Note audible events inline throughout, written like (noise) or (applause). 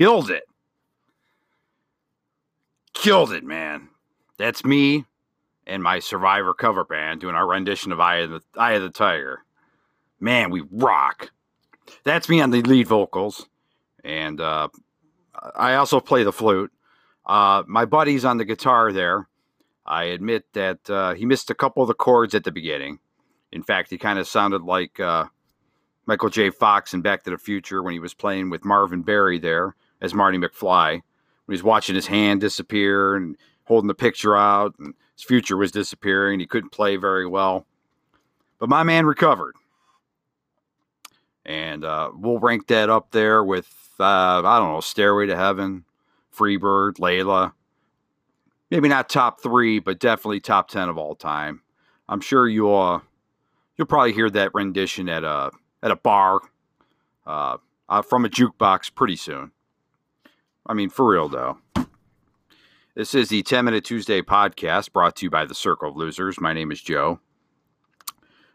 Killed it. Killed it, man. That's me and my Survivor cover band doing our rendition of Eye of the, Eye of the Tiger. Man, we rock. That's me on the lead vocals. And uh, I also play the flute. Uh, my buddy's on the guitar there. I admit that uh, he missed a couple of the chords at the beginning. In fact, he kind of sounded like uh, Michael J. Fox in Back to the Future when he was playing with Marvin Berry there as Marty McFly. When he was watching his hand disappear and holding the picture out, and his future was disappearing. He couldn't play very well. But my man recovered. And uh, we'll rank that up there with, uh, I don't know, Stairway to Heaven, Freebird, Layla. Maybe not top three, but definitely top 10 of all time. I'm sure you'll, uh, you'll probably hear that rendition at a, at a bar uh, uh, from a jukebox pretty soon. I mean, for real, though. This is the 10 Minute Tuesday podcast brought to you by the Circle of Losers. My name is Joe.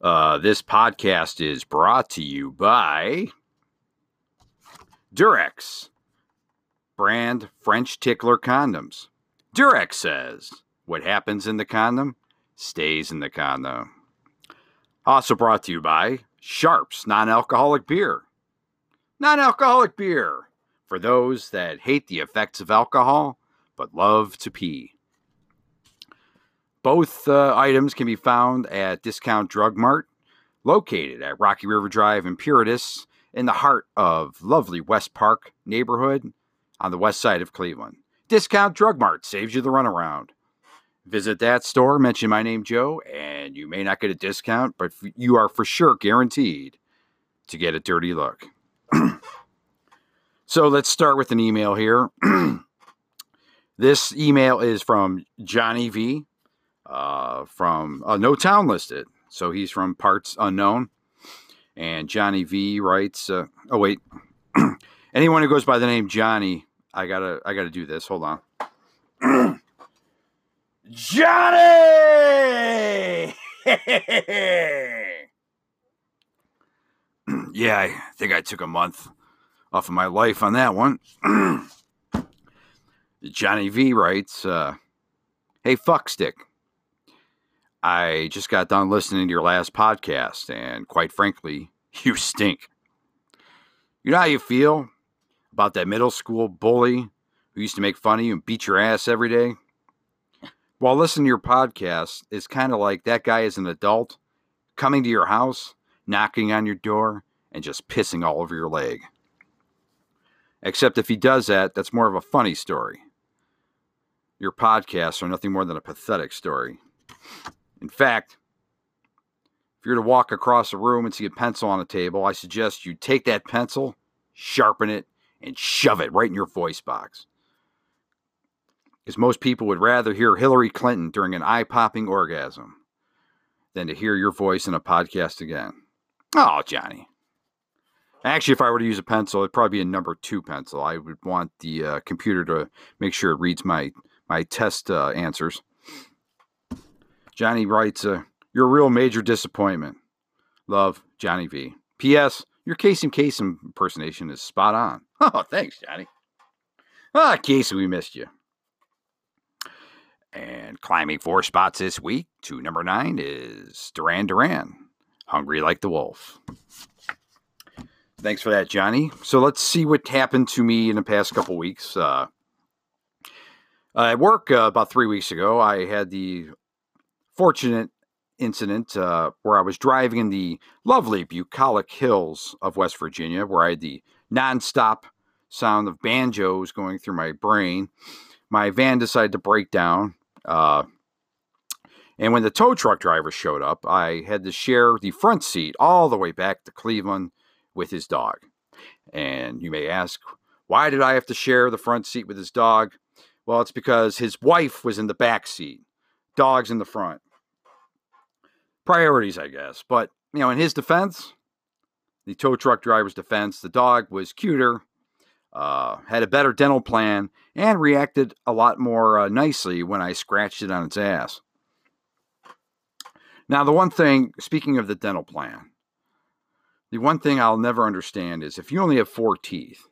Uh, this podcast is brought to you by Durex, brand French Tickler condoms. Durex says, What happens in the condom stays in the condom. Also brought to you by Sharps non alcoholic beer. Non alcoholic beer for those that hate the effects of alcohol but love to pee. Both uh, items can be found at Discount Drug Mart, located at Rocky River Drive in Puritas, in the heart of lovely West Park neighborhood on the west side of Cleveland. Discount Drug Mart saves you the runaround. Visit that store, mention my name, Joe, and you may not get a discount, but you are for sure guaranteed to get a dirty look. (clears throat) so let's start with an email here. (clears throat) this email is from Johnny V uh, from uh, no town listed. So he's from parts unknown. And Johnny V writes, uh, oh, wait. (clears throat) Anyone who goes by the name Johnny, I gotta, I gotta do this. Hold on. (clears throat) Johnny! (laughs) yeah, I think I took a month off of my life on that one. (clears throat) Johnny V writes, uh, Hey, fuckstick. I just got done listening to your last podcast, and quite frankly, (laughs) you stink. You know how you feel about that middle school bully who used to make fun of you and beat your ass every day? While listening to your podcast, it's kind of like that guy is an adult coming to your house, knocking on your door, and just pissing all over your leg. Except if he does that, that's more of a funny story. Your podcasts are nothing more than a pathetic story. In fact, if you're to walk across a room and see a pencil on a table, I suggest you take that pencil, sharpen it, and shove it right in your voice box. Because most people would rather hear Hillary Clinton during an eye popping orgasm than to hear your voice in a podcast again. Oh, Johnny. Actually, if I were to use a pencil, it'd probably be a number two pencil. I would want the uh, computer to make sure it reads my my test uh, answers. Johnny writes, uh, You're a real major disappointment. Love, Johnny V. P.S. Your Casey Kasem impersonation is spot on. (laughs) Oh, thanks, Johnny. Ah, Casey, we missed you. And climbing four spots this week to number nine is Duran Duran, Hungry Like the Wolf. Thanks for that, Johnny. So let's see what happened to me in the past couple weeks. Uh, at work uh, about three weeks ago, I had the fortunate incident uh, where I was driving in the lovely bucolic hills of West Virginia, where I had the nonstop sound of banjos going through my brain. My van decided to break down. Uh, and when the tow truck driver showed up, I had to share the front seat all the way back to Cleveland with his dog. And you may ask, why did I have to share the front seat with his dog? Well, it's because his wife was in the back seat, dogs in the front priorities, I guess. But, you know, in his defense, the tow truck driver's defense, the dog was cuter, uh, had a better dental plan, and reacted a lot more uh, nicely when I scratched it on its ass. Now, the one thing, speaking of the dental plan, the one thing I'll never understand is if you only have four teeth,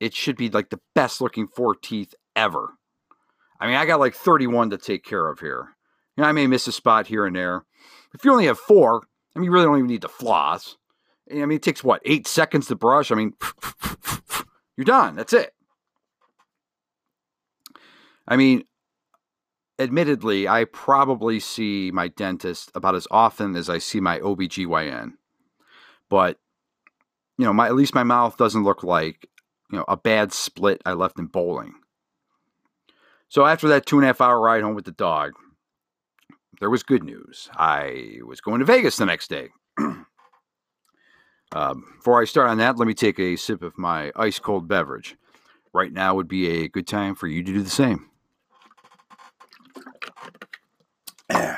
it should be like the best looking four teeth ever. I mean, I got like 31 to take care of here. You know, I may miss a spot here and there. If you only have four, I mean, you really don't even need to floss. I mean, it takes what, eight seconds to brush? I mean, (laughs) you're done. That's it. I mean, admittedly, I probably see my dentist about as often as I see my OBGYN. But, you know, my at least my mouth doesn't look like, you know, a bad split I left in bowling. So after that two and a half hour ride home with the dog, there was good news. I was going to Vegas the next day. (clears throat) um, before I start on that, let me take a sip of my ice cold beverage. Right now would be a good time for you to do the same. (clears throat)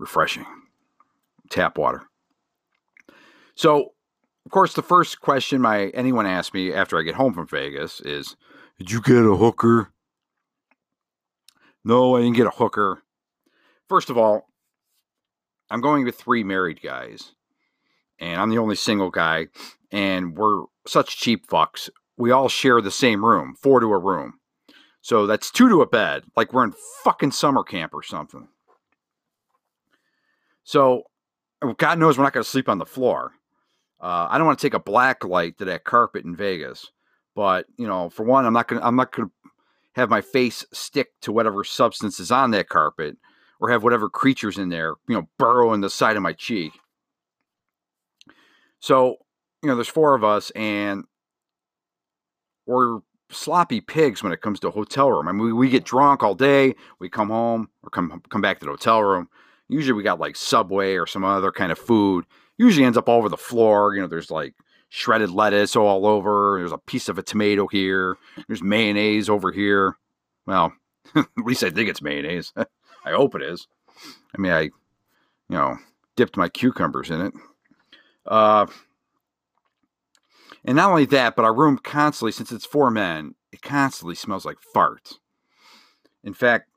Refreshing. Tap water. So, of course, the first question my anyone asks me after I get home from Vegas is, "Did you get a hooker?" No, I didn't get a hooker. First of all, I'm going with three married guys, and I'm the only single guy, and we're such cheap fucks. We all share the same room, four to a room. So that's two to a bed, like we're in fucking summer camp or something. So, God knows we're not going to sleep on the floor. Uh, I don't want to take a black light to that carpet in Vegas, but you know, for one, I'm not to I'm not to have my face stick to whatever substance is on that carpet or have whatever creatures in there, you know, burrow in the side of my cheek. So, you know, there's four of us and we're sloppy pigs when it comes to a hotel room. I mean, we, we get drunk all day, we come home or come come back to the hotel room. Usually we got like Subway or some other kind of food. Usually ends up all over the floor. You know, there's like shredded lettuce all over. There's a piece of a tomato here. There's mayonnaise over here. Well, (laughs) at least I think it's mayonnaise. (laughs) I hope it is. I mean, I, you know, dipped my cucumbers in it. Uh, and not only that, but our room constantly, since it's four men, it constantly smells like farts. In fact,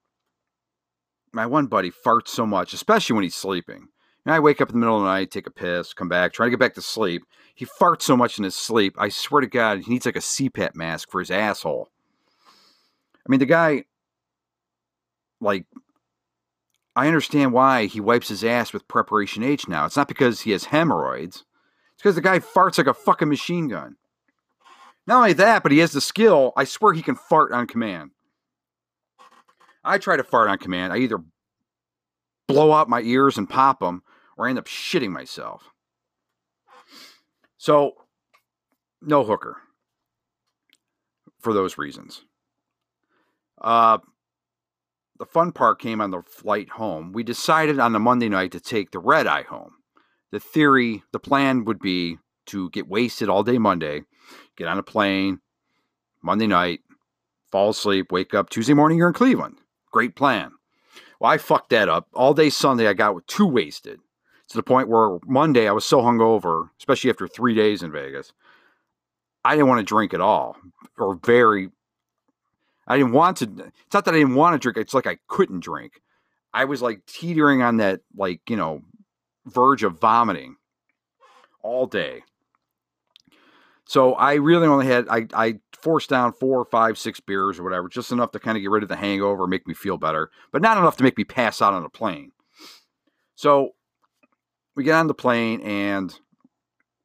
my one buddy farts so much, especially when he's sleeping. And I wake up in the middle of the night, take a piss, come back, try to get back to sleep. He farts so much in his sleep. I swear to God, he needs like a CPAP mask for his asshole. I mean, the guy, like, I understand why he wipes his ass with Preparation H now. It's not because he has hemorrhoids. It's because the guy farts like a fucking machine gun. Not only that, but he has the skill. I swear he can fart on command. I try to fart on command. I either blow out my ears and pop them, or I end up shitting myself. So, no hooker for those reasons. Uh, the fun part came on the flight home. We decided on the Monday night to take the red eye home. The theory, the plan would be to get wasted all day Monday, get on a plane Monday night, fall asleep, wake up Tuesday morning, you're in Cleveland. Great plan. Well, I fucked that up. All day Sunday, I got too wasted to the point where Monday I was so hungover, especially after three days in Vegas, I didn't want to drink at all, or very I didn't want to. It's not that I didn't want to drink. It's like I couldn't drink. I was like teetering on that, like you know, verge of vomiting all day. So I really only had I I forced down four, five, six beers or whatever, just enough to kind of get rid of the hangover, make me feel better, but not enough to make me pass out on a plane. So we get on the plane and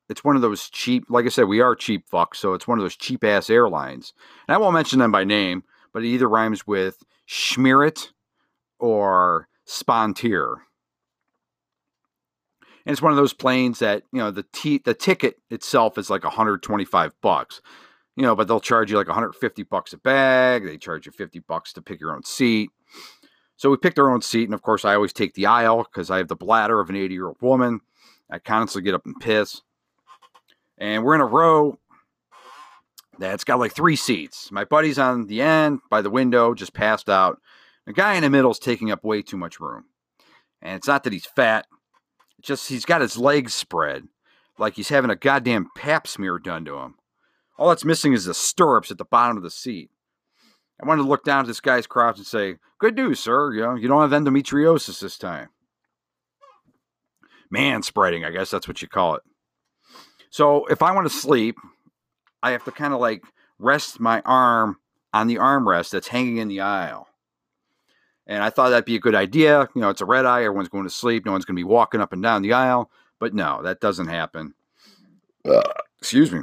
it's one of those cheap, like I said, we are cheap fucks, so it's one of those cheap ass airlines. And I won't mention them by name, but it either rhymes with Schmerit or Spontier. And it's one of those planes that, you know, the t- the ticket itself is like 125 bucks. You know, but they'll charge you like 150 bucks a bag. They charge you 50 bucks to pick your own seat. So we picked our own seat, and of course, I always take the aisle because I have the bladder of an 80 year old woman. I constantly get up and piss and we're in a row that's got like three seats. My buddy's on the end by the window, just passed out. The guy in the middle is taking up way too much room. And it's not that he's fat, it's just he's got his legs spread like he's having a goddamn pap smear done to him. All that's missing is the stirrups at the bottom of the seat. I wanted to look down at this guy's crotch and say, Good news, sir. You know, you don't have endometriosis this time. man spreading. I guess that's what you call it. So if I want to sleep, I have to kind of like rest my arm on the armrest that's hanging in the aisle. And I thought that'd be a good idea. You know, it's a red eye. Everyone's going to sleep. No one's going to be walking up and down the aisle. But no, that doesn't happen. Uh, excuse me.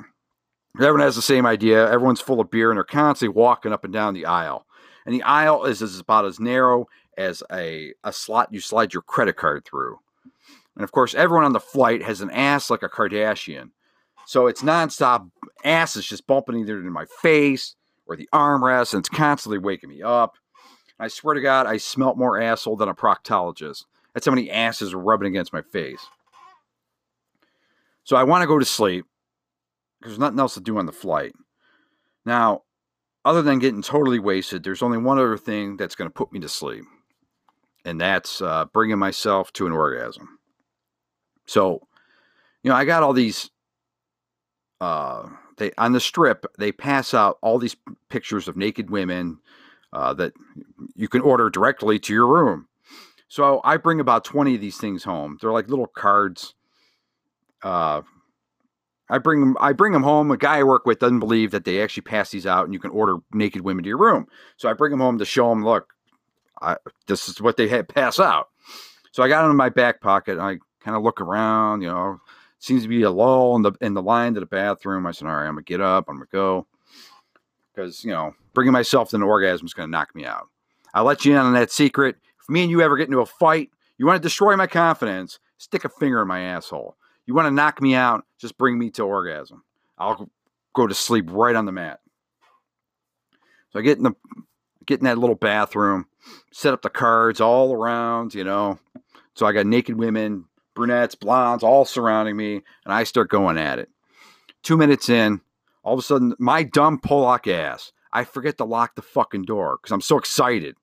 Everyone has the same idea. Everyone's full of beer and they're constantly walking up and down the aisle. And the aisle is, is about as narrow as a, a slot you slide your credit card through. And of course, everyone on the flight has an ass like a Kardashian. So it's nonstop ass is just bumping either in my face or the armrest, and it's constantly waking me up. I swear to God, I smelt more asshole than a proctologist. That's how many asses are rubbing against my face. So I want to go to sleep there's nothing else to do on the flight. Now, other than getting totally wasted, there's only one other thing that's going to put me to sleep, and that's uh, bringing myself to an orgasm. So, you know, I got all these. Uh, they on the strip they pass out all these pictures of naked women uh, that you can order directly to your room. So I bring about twenty of these things home. They're like little cards. Uh, I bring them. I bring them home. A guy I work with doesn't believe that they actually pass these out, and you can order naked women to your room. So I bring them home to show them. Look, I, this is what they had pass out. So I got them in my back pocket. And I kind of look around. You know, seems to be a lull in the in the line to the bathroom. I said, all right, I'm gonna get up. I'm gonna go because you know bringing myself to an orgasm is gonna knock me out. I'll let you in on that secret. If me and you ever get into a fight, you want to destroy my confidence, stick a finger in my asshole. You want to knock me out? Just bring me to orgasm. I'll go to sleep right on the mat. So I get in the get in that little bathroom, set up the cards all around, you know. So I got naked women, brunettes, blondes, all surrounding me, and I start going at it. Two minutes in, all of a sudden, my dumb Pollock ass, I forget to lock the fucking door because I'm so excited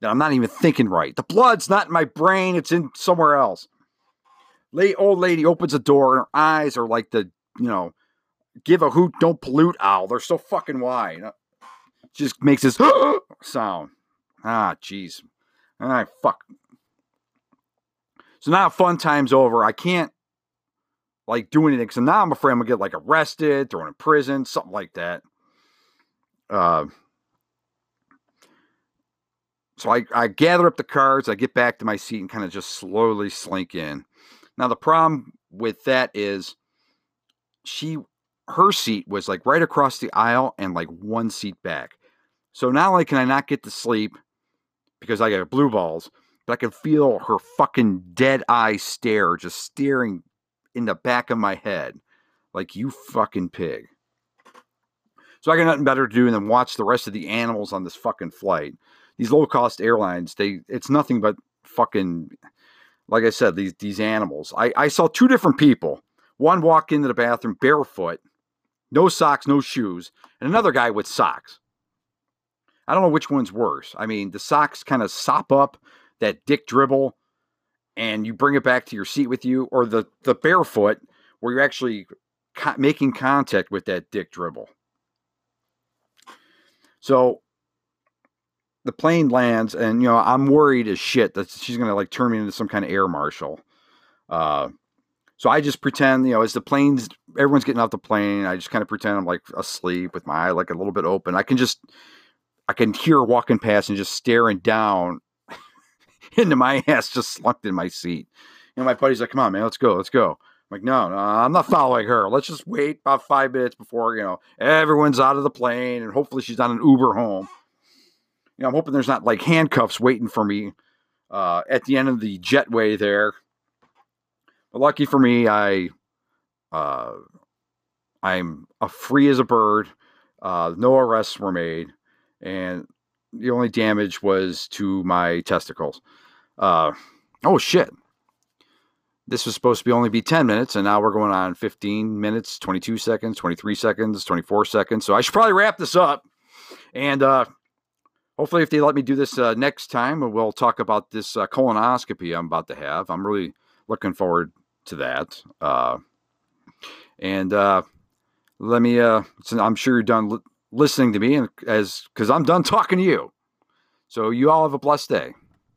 that I'm not even thinking right. The blood's not in my brain, it's in somewhere else old lady opens the door and her eyes are like the, you know, give a hoot, don't pollute owl. They're so fucking wide. Just makes this (gasps) sound. Ah, jeez. Ah, fuck. So now fun time's over. I can't like do anything. So now I'm afraid I'm gonna get like arrested, thrown in prison, something like that. Uh, so I, I gather up the cards, I get back to my seat and kind of just slowly slink in. Now the problem with that is she her seat was like right across the aisle and like one seat back. So not only can I not get to sleep because I got blue balls, but I can feel her fucking dead eye stare just staring in the back of my head like you fucking pig. So I got nothing better to do than watch the rest of the animals on this fucking flight. These low cost airlines, they it's nothing but fucking like I said, these these animals. I, I saw two different people. One walk into the bathroom barefoot, no socks, no shoes, and another guy with socks. I don't know which one's worse. I mean, the socks kind of sop up that dick dribble and you bring it back to your seat with you, or the, the barefoot where you're actually co- making contact with that dick dribble. So the plane lands, and you know I'm worried as shit that she's gonna like turn me into some kind of air marshal. Uh, so I just pretend, you know, as the plane's everyone's getting off the plane, I just kind of pretend I'm like asleep with my eye like a little bit open. I can just I can hear her walking past and just staring down (laughs) into my (laughs) ass, just slumped in my seat. And my buddy's like, "Come on, man, let's go, let's go." I'm like, no, no, I'm not following her. Let's just wait about five minutes before you know everyone's out of the plane, and hopefully she's on an Uber home you know, I'm hoping there's not like handcuffs waiting for me uh, at the end of the jetway there. But lucky for me, I uh, I'm a free as a bird. Uh, no arrests were made, and the only damage was to my testicles. Uh, oh shit! This was supposed to be only be 10 minutes, and now we're going on 15 minutes, 22 seconds, 23 seconds, 24 seconds. So I should probably wrap this up. And uh, hopefully, if they let me do this uh, next time, we'll talk about this uh, colonoscopy I'm about to have. I'm really looking forward to that. Uh, and uh, let me, uh, I'm sure you're done li- listening to me, and as because I'm done talking to you. So you all have a blessed day.